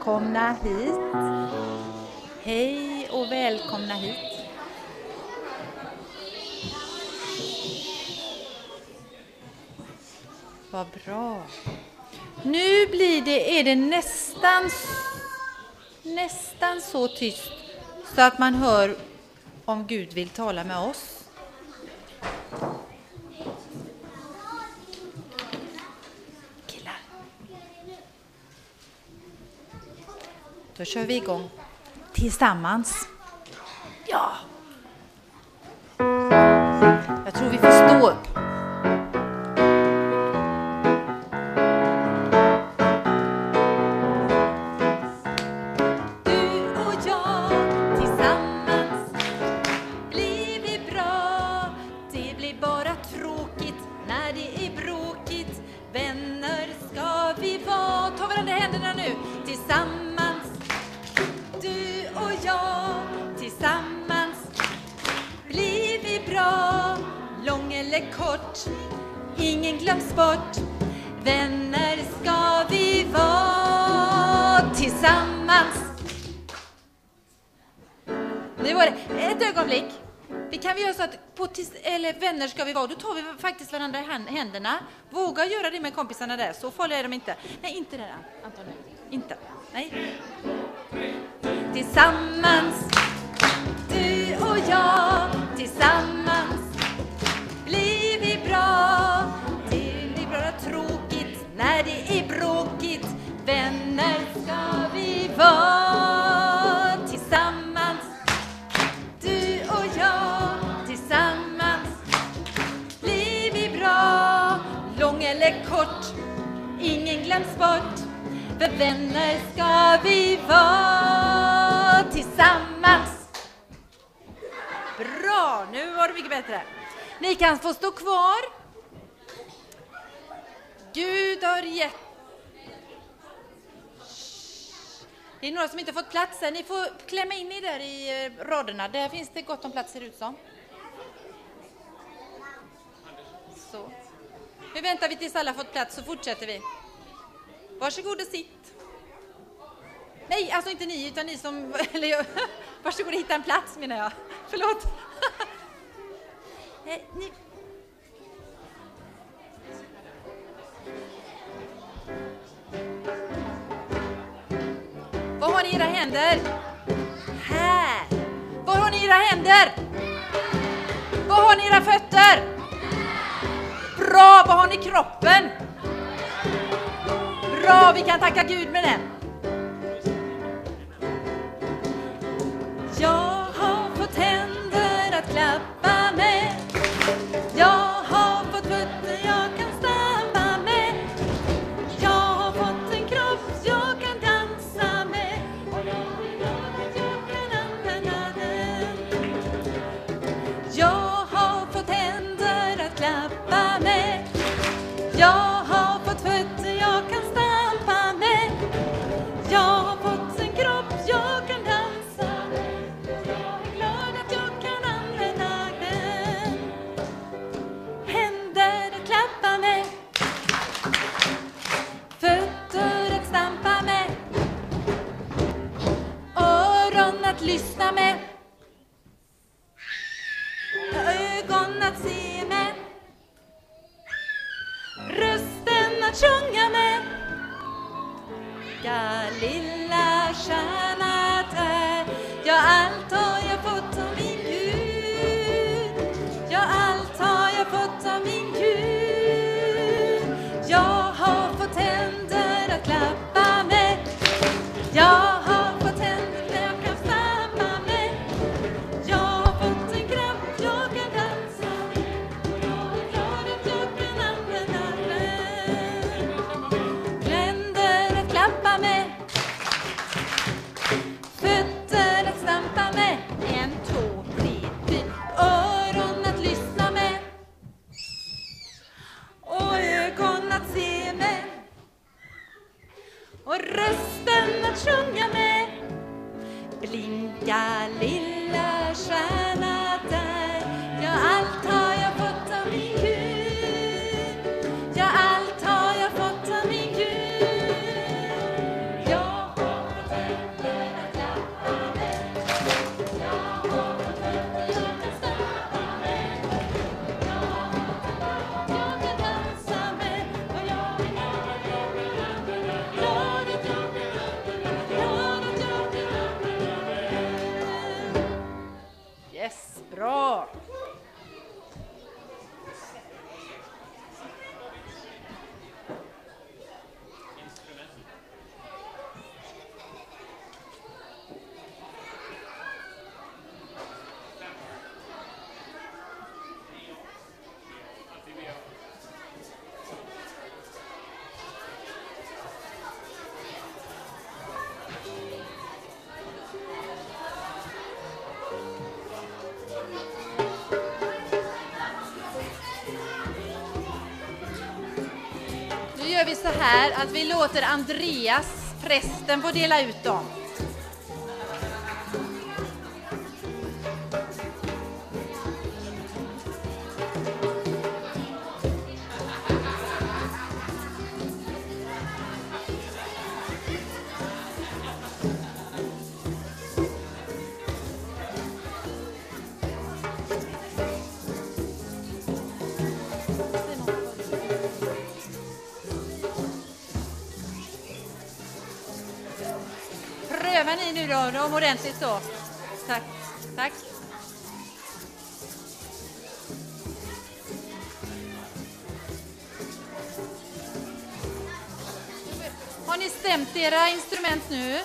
välkomna hit. Hej och välkomna hit. Vad bra. Nu blir det, är det nästan, nästan så tyst så att man hör om Gud vill tala med oss. Då kör vi igång tillsammans. Nu ett ögonblick. Vi kan vi göra så att på tis, eller vänner ska vi vara, då tar vi faktiskt varandra i hand- händerna. Våga göra det med kompisarna där, så farliga är de inte. Nej, inte där Anton. Inte. Nej. Tillsammans, du och jag, tillsammans blir vi bra. Det blir bara tråkigt när det är bråkigt. Vänner ska vi vara glöms bort. För vänner ska vi vara tillsammans. Bra, nu var det mycket bättre. Ni kan få stå kvar. Gud har gett... Det är några som inte fått plats här. Ni får klämma in er där i eh, raderna. Där finns det gott om plats ser det ut som. Så. Nu väntar vi tills alla fått plats så fortsätter vi. Varsågod och sitt. Nej, alltså inte ni, utan ni som... Eller, jag- varsågod och hitta en plats menar jag. Förlåt. Eh, ni, Var har ni era händer? Här. Var har ni era händer? Var har ni era fötter? Bra, var har ni kroppen? Bra, vi kan tacka Gud med den. Här att vi låter Andreas, prästen, få dela ut dem. Prövar ni nu då, dem ordentligt så. Tack, tack. Har ni stämt era instrument nu?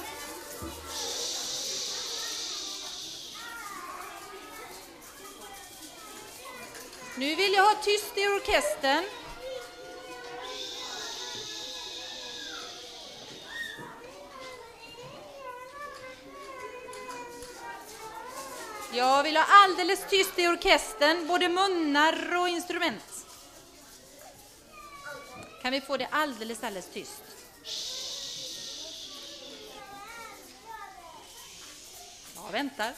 Nu vill jag ha tyst i orkestern. Jag vill ha alldeles tyst i orkestern, både munnar och instrument. Kan vi få det alldeles, alldeles tyst? Jag väntar.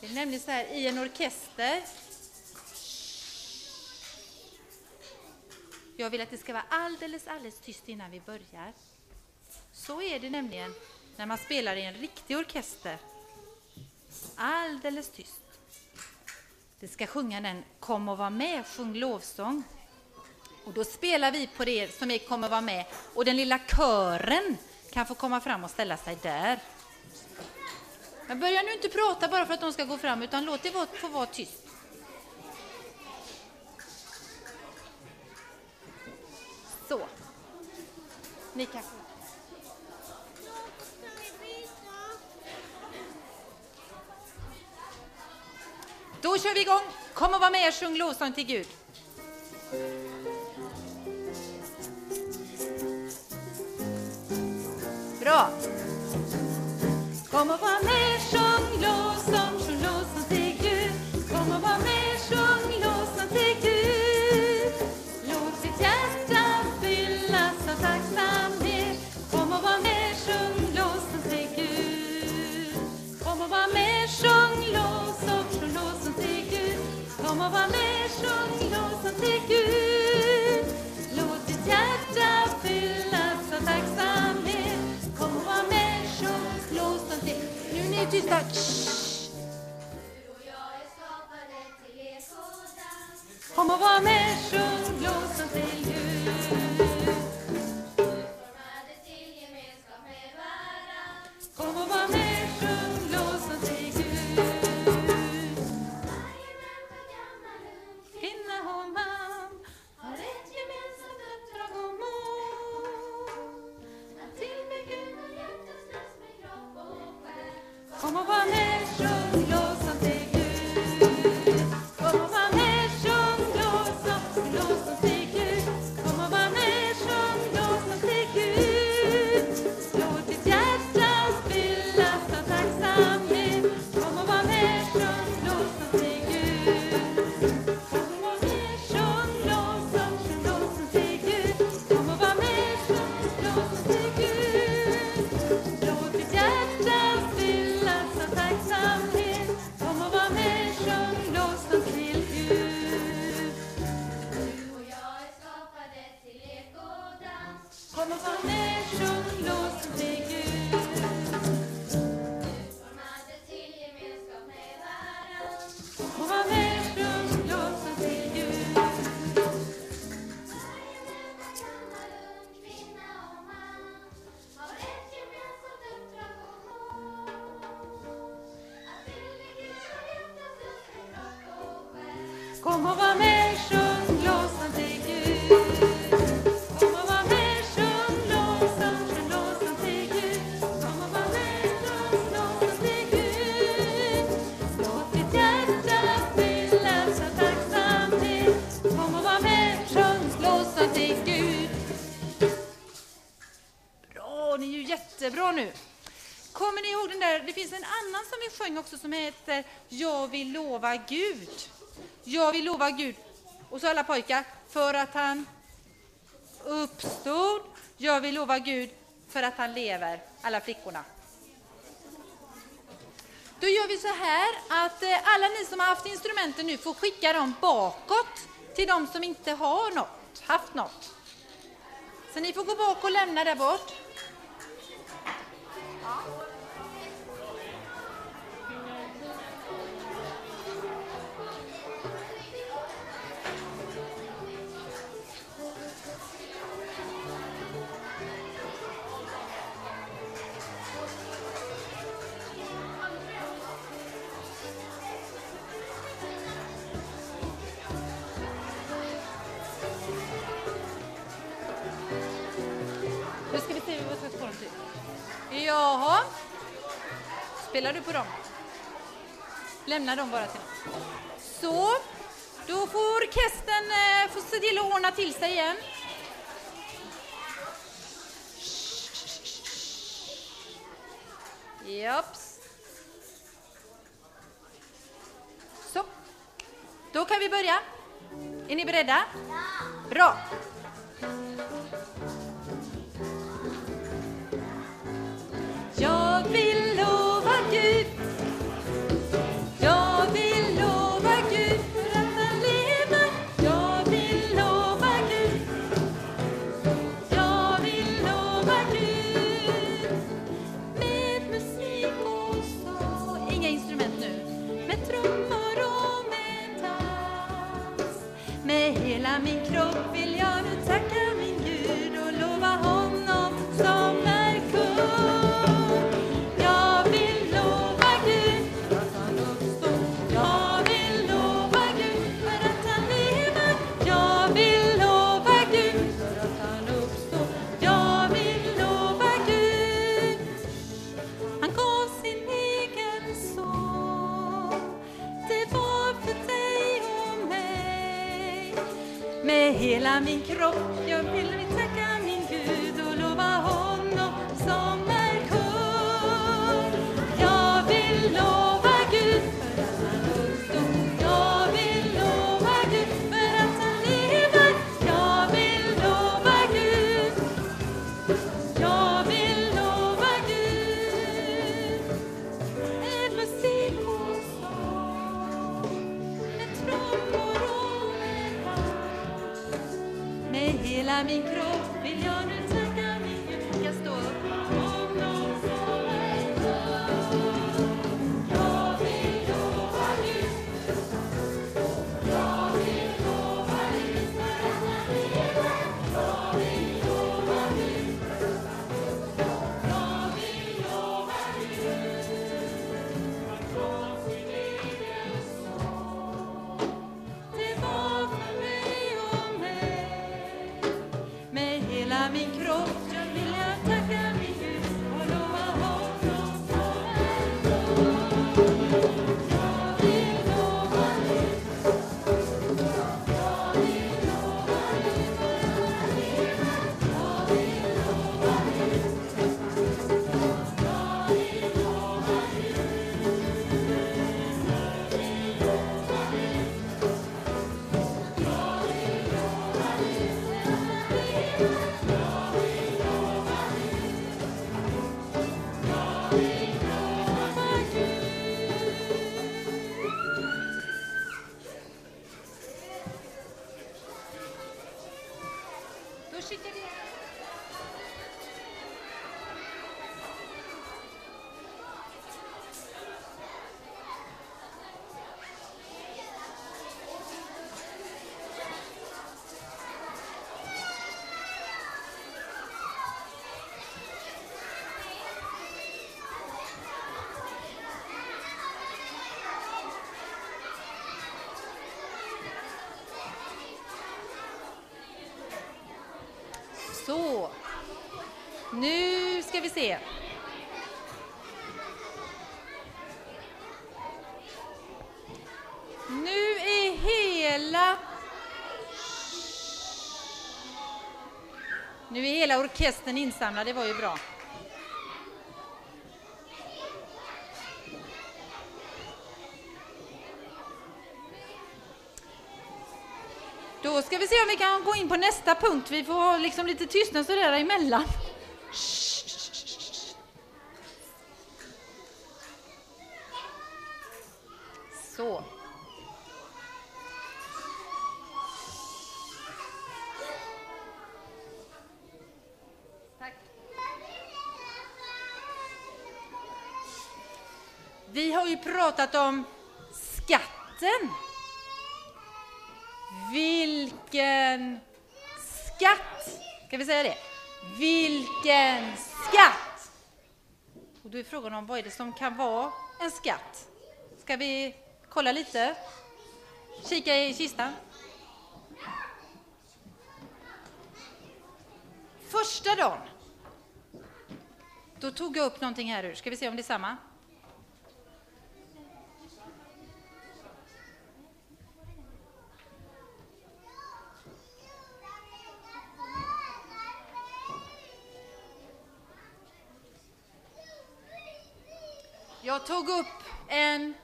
Det är nämligen så här, i en orkester Jag vill att det ska vara alldeles, alldeles tyst innan vi börjar. Så är det nämligen när man spelar i en riktig orkester. Alldeles tyst. Det ska sjunga den Kom och var med, sjung lovsång. Och då spelar vi på det som är Kom och var med och den lilla kören kan få komma fram och ställa sig där. Men börja nu inte prata bara för att de ska gå fram utan låt det få vara tyst. Så. Ni kan Då kör vi igång. Kom och var med och sjung lovsång till Gud. Bra. Kom och var med, sjung lovsång, sjung lovsång tysta. Shh. Kom och var med, sjung lovsång till Gud. Kom och var med, sjung lovsång till Gud. Kom och var med, sjung lovsång, sjung lovsång till Gud. Jag vill lova Gud. Och så alla pojkar. För att han uppstod. Jag vill lova Gud för att han lever. Alla flickorna. Då gör vi så här att eh, alla ni som har haft instrumenten nu får skicka dem bakåt till de som inte har något, haft något. Så ni får gå bak och lämna där bort. Ja. spelar du på dem. Lämna dem bara till någon. Så, då får orkestern eh, få se till att ordna till sig igen. Japp. Så, då kan vi börja. Är ni beredda? Ja. Bra. min kropp. Så. Nu ska vi se. Nu är hela... Nu är hela orkestern insamlad, det var ju bra. Ska vi se om vi kan gå in på nästa punkt. Vi får ha liksom lite tystnad sådär emellan. Så. Tack. Vi har ju pratat om skatten. Vilken skatt! Ska vi säga det? Vilken skatt! Och då är frågan om vad är det som kan vara en skatt? Ska vi kolla lite? Kika i kistan. Första dagen, då tog jag upp någonting här ur. Ska vi se om det är samma? Tog upp en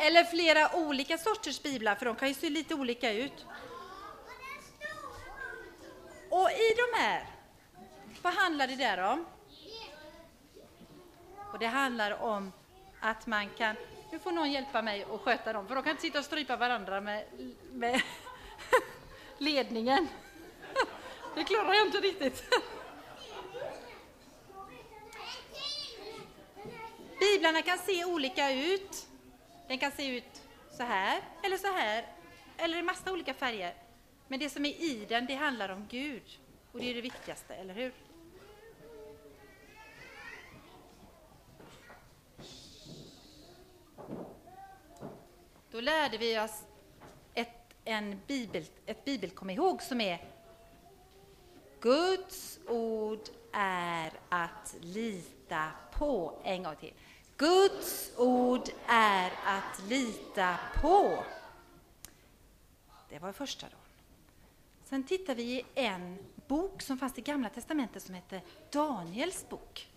eller flera olika sorters biblar, för de kan ju se lite olika ut. Och i de här, vad handlar det där om? Och det handlar om att man kan, nu får någon hjälpa mig att sköta dem, för de kan inte sitta och strypa varandra med, med ledningen. Det klarar jag inte riktigt. Biblarna kan se olika ut. Den kan se ut så här, eller så här, eller i massa olika färger. Men det som är i den, det handlar om Gud. Och det är det viktigaste, eller hur? Då lärde vi oss ett, en bibel, ett bibelkom ihåg som är Guds ord är att lita på. En gång till. Guds ord är att lita på. Det var första dagen. Sen tittar vi i en bok som fanns i Gamla Testamentet som hette Daniels bok.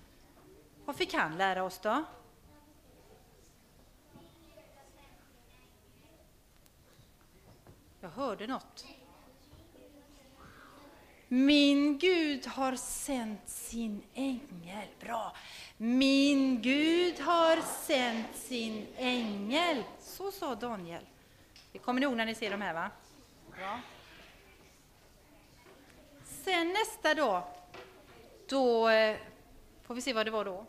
Vad fick han lära oss då? Jag hörde något. Min Gud har sänt sin ängel. Bra. Min Gud har sänt sin ängel. Så sa Daniel. Det kommer ni ihåg när ni ser de här, va? Bra. Sen nästa dag, då eh, får vi se vad det var då.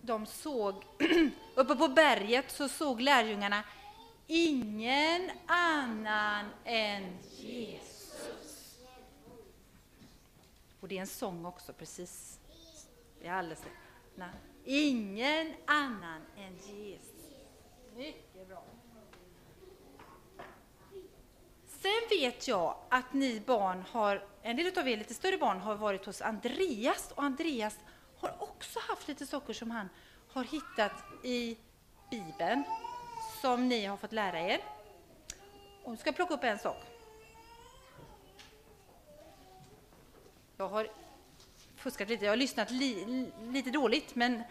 De såg, uppe på berget så såg lärjungarna ingen annan än Jesus. Och det är en sång också, precis. Det är alldeles Nej. Ingen annan än Jesus. Mycket bra. Sen vet jag att ni barn har, en del av er lite större barn har varit hos Andreas och Andreas har också haft lite saker som han har hittat i Bibeln som ni har fått lära er. Och nu ska jag plocka upp en sak. Jag har fuskat lite, jag har lyssnat li, lite dåligt, men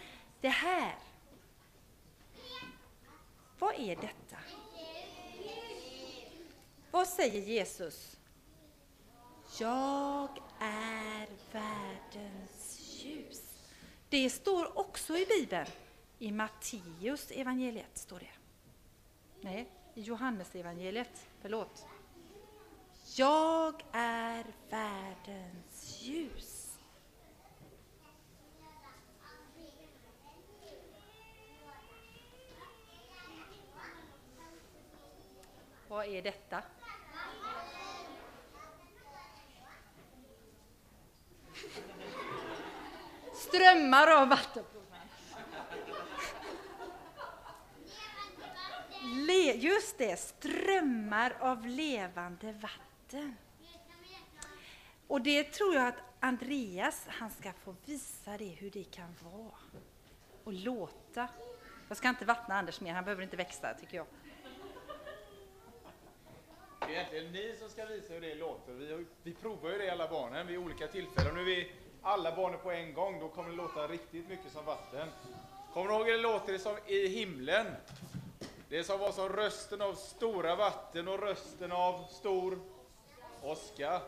det här. Vad är detta? Vad säger Jesus? Jag är världens ljus. Det står också i Bibeln. I Matteus evangeliet står det. Nej, i Johannes evangeliet. Förlåt. Jag är världens ljus. Vad är detta? Strömmar av vatten. Le, just det, strömmar av levande vatten. Och det tror jag att Andreas, han ska få visa det hur det kan vara. Och låta. Jag ska inte vattna Anders mer, han behöver inte växa tycker jag. Det är egentligen ni som ska visa hur det låter. Vi, vi provar ju det alla barnen vid olika tillfällen. Nu är vi alla barnen på en gång, då kommer det låta riktigt mycket som vatten. Kommer ni ihåg hur det låter som i himlen? Det som var som rösten av stora vatten och rösten av stor åska.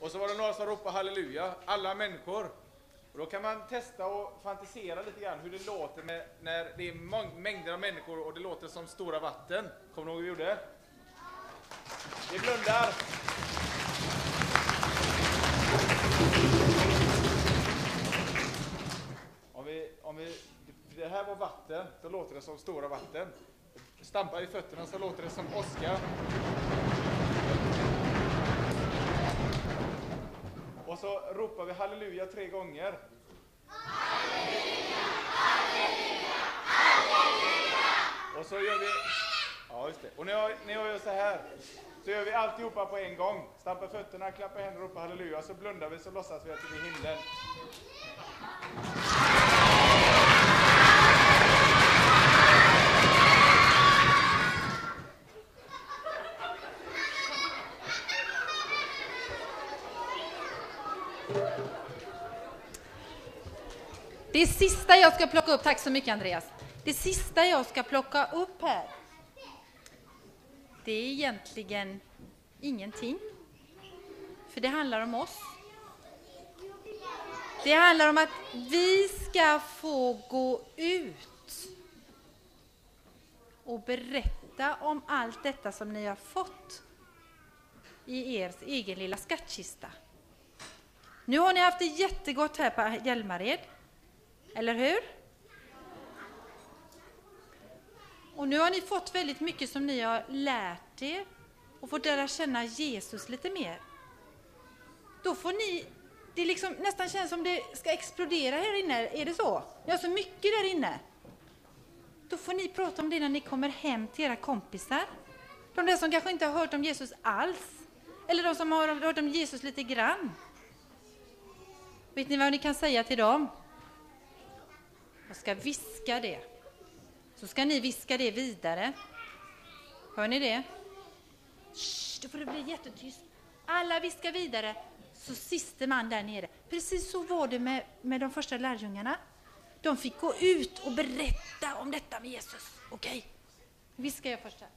Och så var det några som ropade halleluja, alla människor. Och då kan man testa och fantisera lite grann hur det låter med, när det är mängder av människor och det låter som stora vatten. Kommer ni ihåg hur vi gjorde? Vi blundar. Vi, om vi, det här var vatten, då låter det som stora vatten. Stampar i fötterna så låter det som åska. Och så ropar vi halleluja tre gånger. Halleluja, halleluja, halleluja! Och så gör vi... Ja, just det. Och när jag, när jag gör så här, så gör vi alltihopa på en gång. Stampar fötterna, klappar händerna och ropar halleluja. Så blundar vi så låtsas vi att vi är i himlen. Det sista jag ska plocka upp, tack så mycket Andreas. Det sista jag ska plocka upp här, det är egentligen ingenting. För det handlar om oss. Det handlar om att vi ska få gå ut och berätta om allt detta som ni har fått i er egen lilla skattkista. Nu har ni haft det jättegott här på Hjälmared. Eller hur? Och nu har ni fått väldigt mycket som ni har lärt er och fått lära känna Jesus lite mer. Då får ni, det liksom nästan känns som det ska explodera här inne, är det så? Ni har så mycket där inne. Då får ni prata om det när ni kommer hem till era kompisar. De där som kanske inte har hört om Jesus alls. Eller de som har hört om Jesus lite grann. Vet ni vad ni kan säga till dem? Jag ska viska det. Så ska ni viska det vidare. Hör ni det? Shh, då får det bli jättetyst. Alla viskar vidare, så siste man där nere. Precis så var det med, med de första lärjungarna. De fick gå ut och berätta om detta med Jesus. Okej? Okay? Viskar jag först här.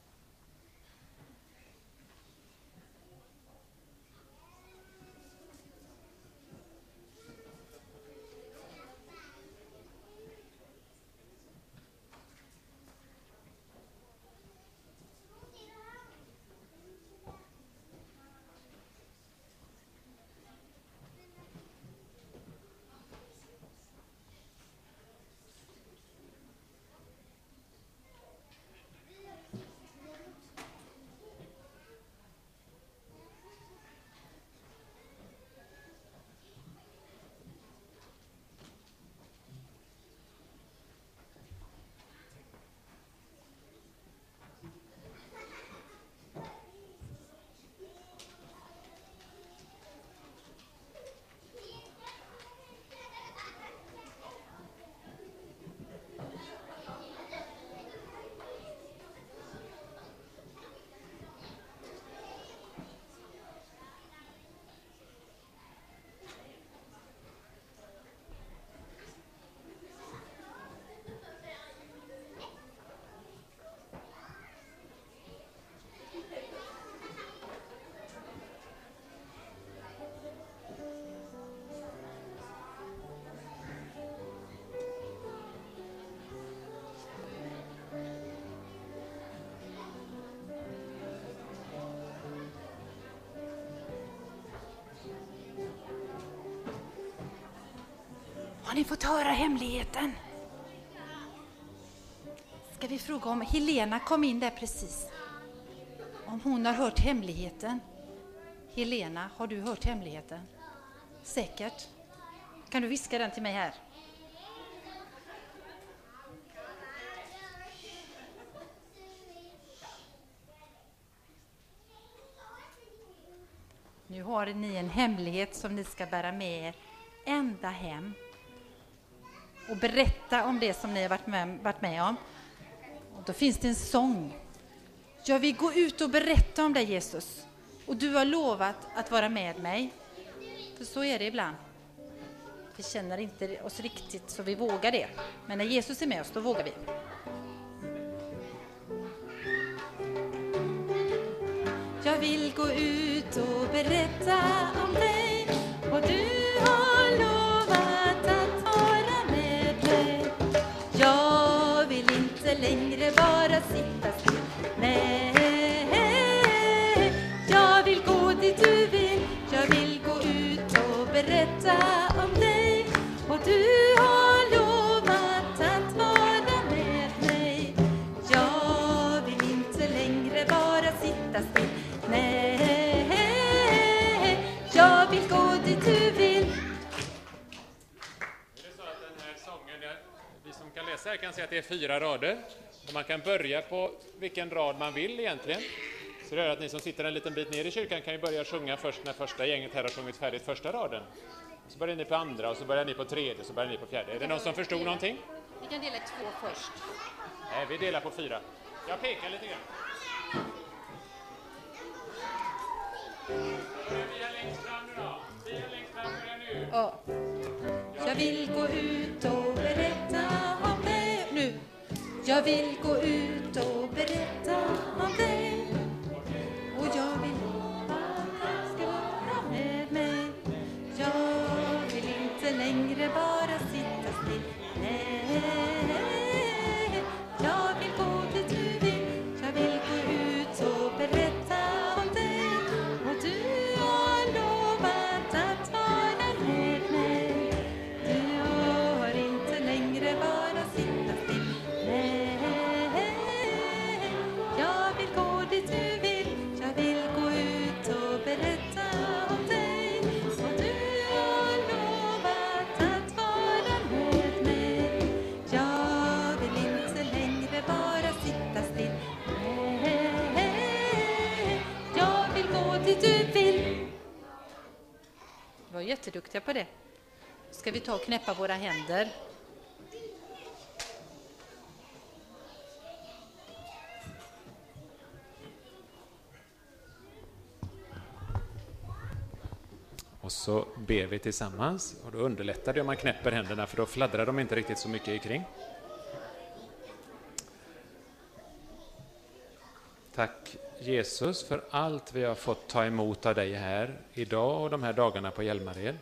Har ni fått höra hemligheten? Ska vi fråga om Helena kom in där precis? Om hon har hört hemligheten? Helena, har du hört hemligheten? Säkert. Kan du viska den till mig här? Nu har ni en hemlighet som ni ska bära med er ända hem och berätta om det som ni har varit med, varit med om. Och då finns det en sång. Jag vill gå ut och berätta om dig Jesus och du har lovat att vara med mig. För så är det ibland. Vi känner inte oss riktigt så vi vågar det. Men när Jesus är med oss, då vågar vi. Jag vill gå ut och berätta om dig och du längre bara sitta still. Nej, som kan läsa här kan se att det är fyra rader och man kan börja på vilken rad man vill egentligen. Så det gör att ni som sitter en liten bit ner i kyrkan kan ju börja sjunga först när första gänget här har sjungit färdigt första raden. Så börjar ni på andra och så börjar ni på tredje så börjar ni på fjärde. Är det någon som förstod någonting? Vi kan dela två först. Nej, vi delar på fyra. Jag pekar lite grann. Vi är längst fram nu då. Vi är längst fram, nu. Ja. Jag vill gå ut Jag vill gå ut och jätteduktiga på det. Ska vi ta och knäppa våra händer? Och så ber vi tillsammans och då underlättar det om man knäpper händerna för då fladdrar de inte riktigt så mycket ikring. kring. Tack Jesus för allt vi har fått ta emot av dig här idag och de här dagarna på Hjälmared.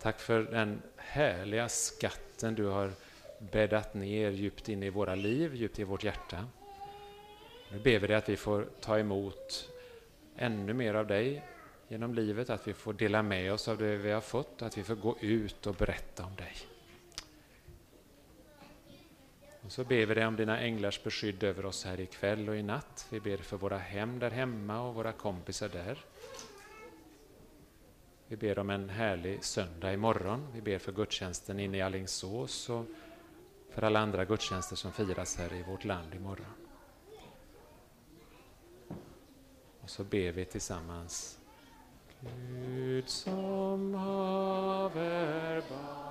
Tack för den härliga skatten du har bäddat ner djupt in i våra liv, djupt i vårt hjärta. Nu ber vi dig att vi får ta emot ännu mer av dig genom livet, att vi får dela med oss av det vi har fått, att vi får gå ut och berätta om dig. Och så ber vi dig om dina änglars beskydd över oss här ikväll och i natt. Vi ber för våra hem där hemma och våra kompisar där. Vi ber om en härlig söndag imorgon. Vi ber för gudstjänsten inne i Alingsås och för alla andra gudstjänster som firas här i vårt land imorgon. Och så ber vi tillsammans. Gud som haver barn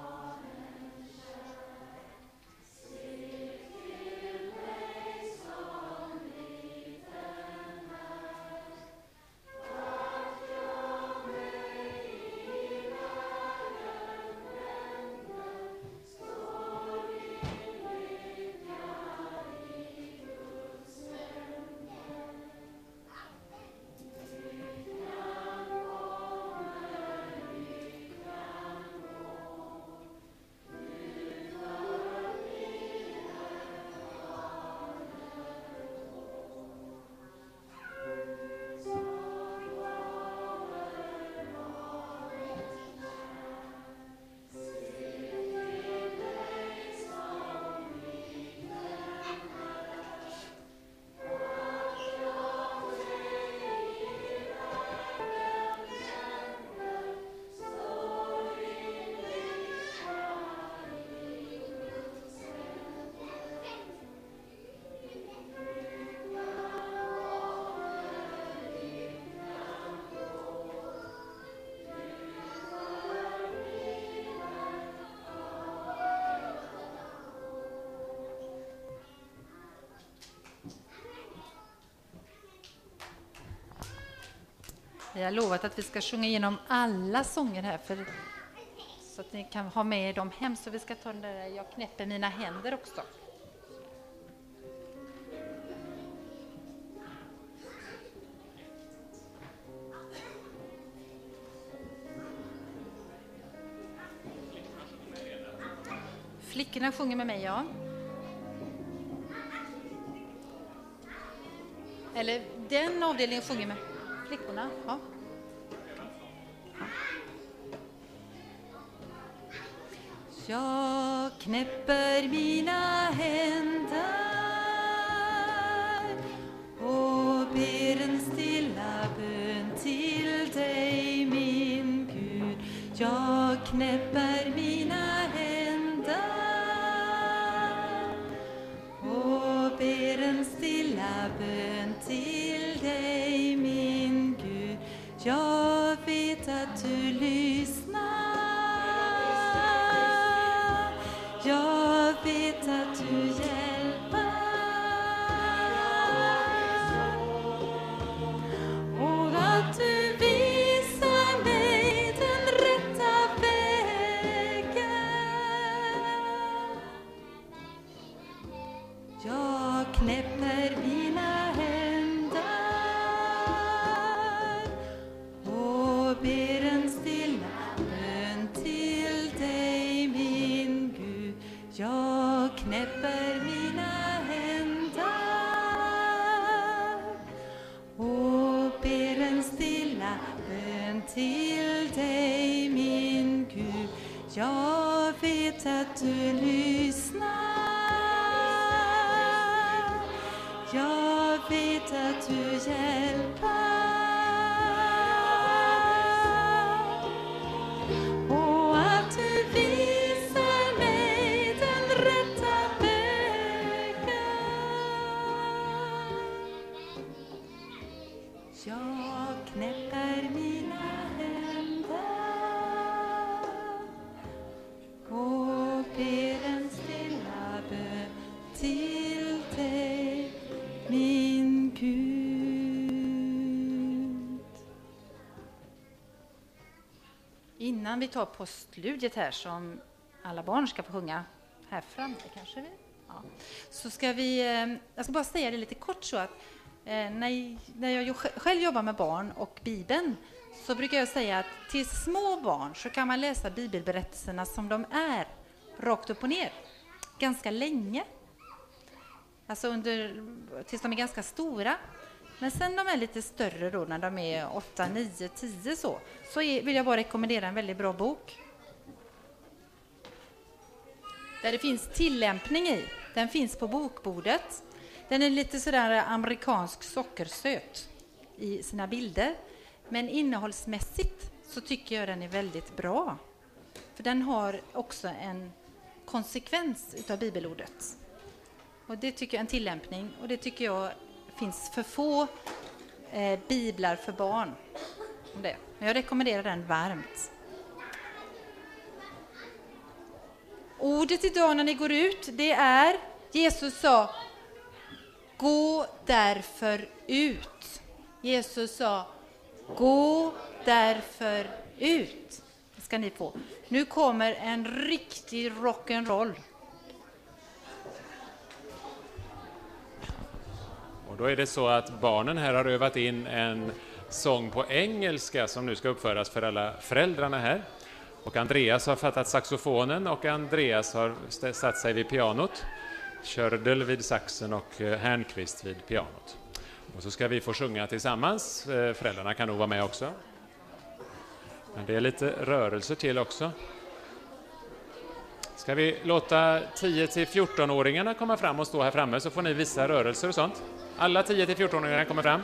Vi har lovat att vi ska sjunga igenom alla sånger här, för Så att ni kan ha med er dem hem. Så vi ska ta den där Jag knäpper mina händer också. Flickorna sjunger med mig, ja. Eller den avdelningen sjunger med flickorna. Ja. Jag knäpper mina händer och ber en stilla bön till dig min Gud. Jag knäpper Innan vi tar postludiet här som alla barn ska få sjunga här framme kanske vi? Ja. Så ska vi, eh, jag ska bara säga det lite kort så att när, när jag själv jobbar med barn och Bibeln så brukar jag säga att till små barn så kan man läsa bibelberättelserna som de är, rakt upp och ner, ganska länge. Alltså under, tills de är ganska stora. Men sen de är lite större då, när de är 8, 9, 10 så, så är, vill jag bara rekommendera en väldigt bra bok. Där det finns tillämpning i. Den finns på bokbordet. Den är lite sådär amerikansk sockersöt i sina bilder. Men innehållsmässigt så tycker jag den är väldigt bra. För den har också en konsekvens utav bibelordet. Och det tycker jag är en tillämpning och det tycker jag finns för få eh, biblar för barn. om Det. Men jag rekommenderar den varmt. Ordet idag när ni går ut, det är Jesus sa Gå därför ut. Jesus sa Gå därför ut. Det ska ni få. Nu kommer en riktig rock'n'roll. Och då är det så att barnen här har övat in en sång på engelska som nu ska uppföras för alla föräldrarna här. Och Andreas har fattat saxofonen och Andreas har satt sig vid pianot. Kördel vid saxen och eh, Hernqvist vid pianot. Och så ska vi få sjunga tillsammans. Eh, föräldrarna kan nog vara med också. Men det är lite rörelser till också. Ska vi låta 10 till 14-åringarna komma fram och stå här framme så får ni visa rörelser och sånt. Alla 10-14-åringar kommer fram.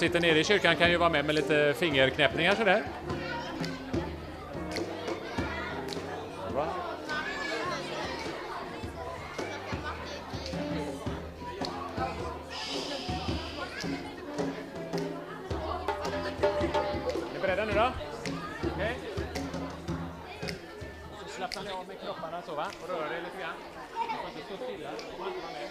sitter nere i kyrkan kan ju vara med med lite fingerknäppningar sådär. slappnar av med kropparna så va? Och rör dig lite grann. Du får inte stå stilla. Du får inte vara med.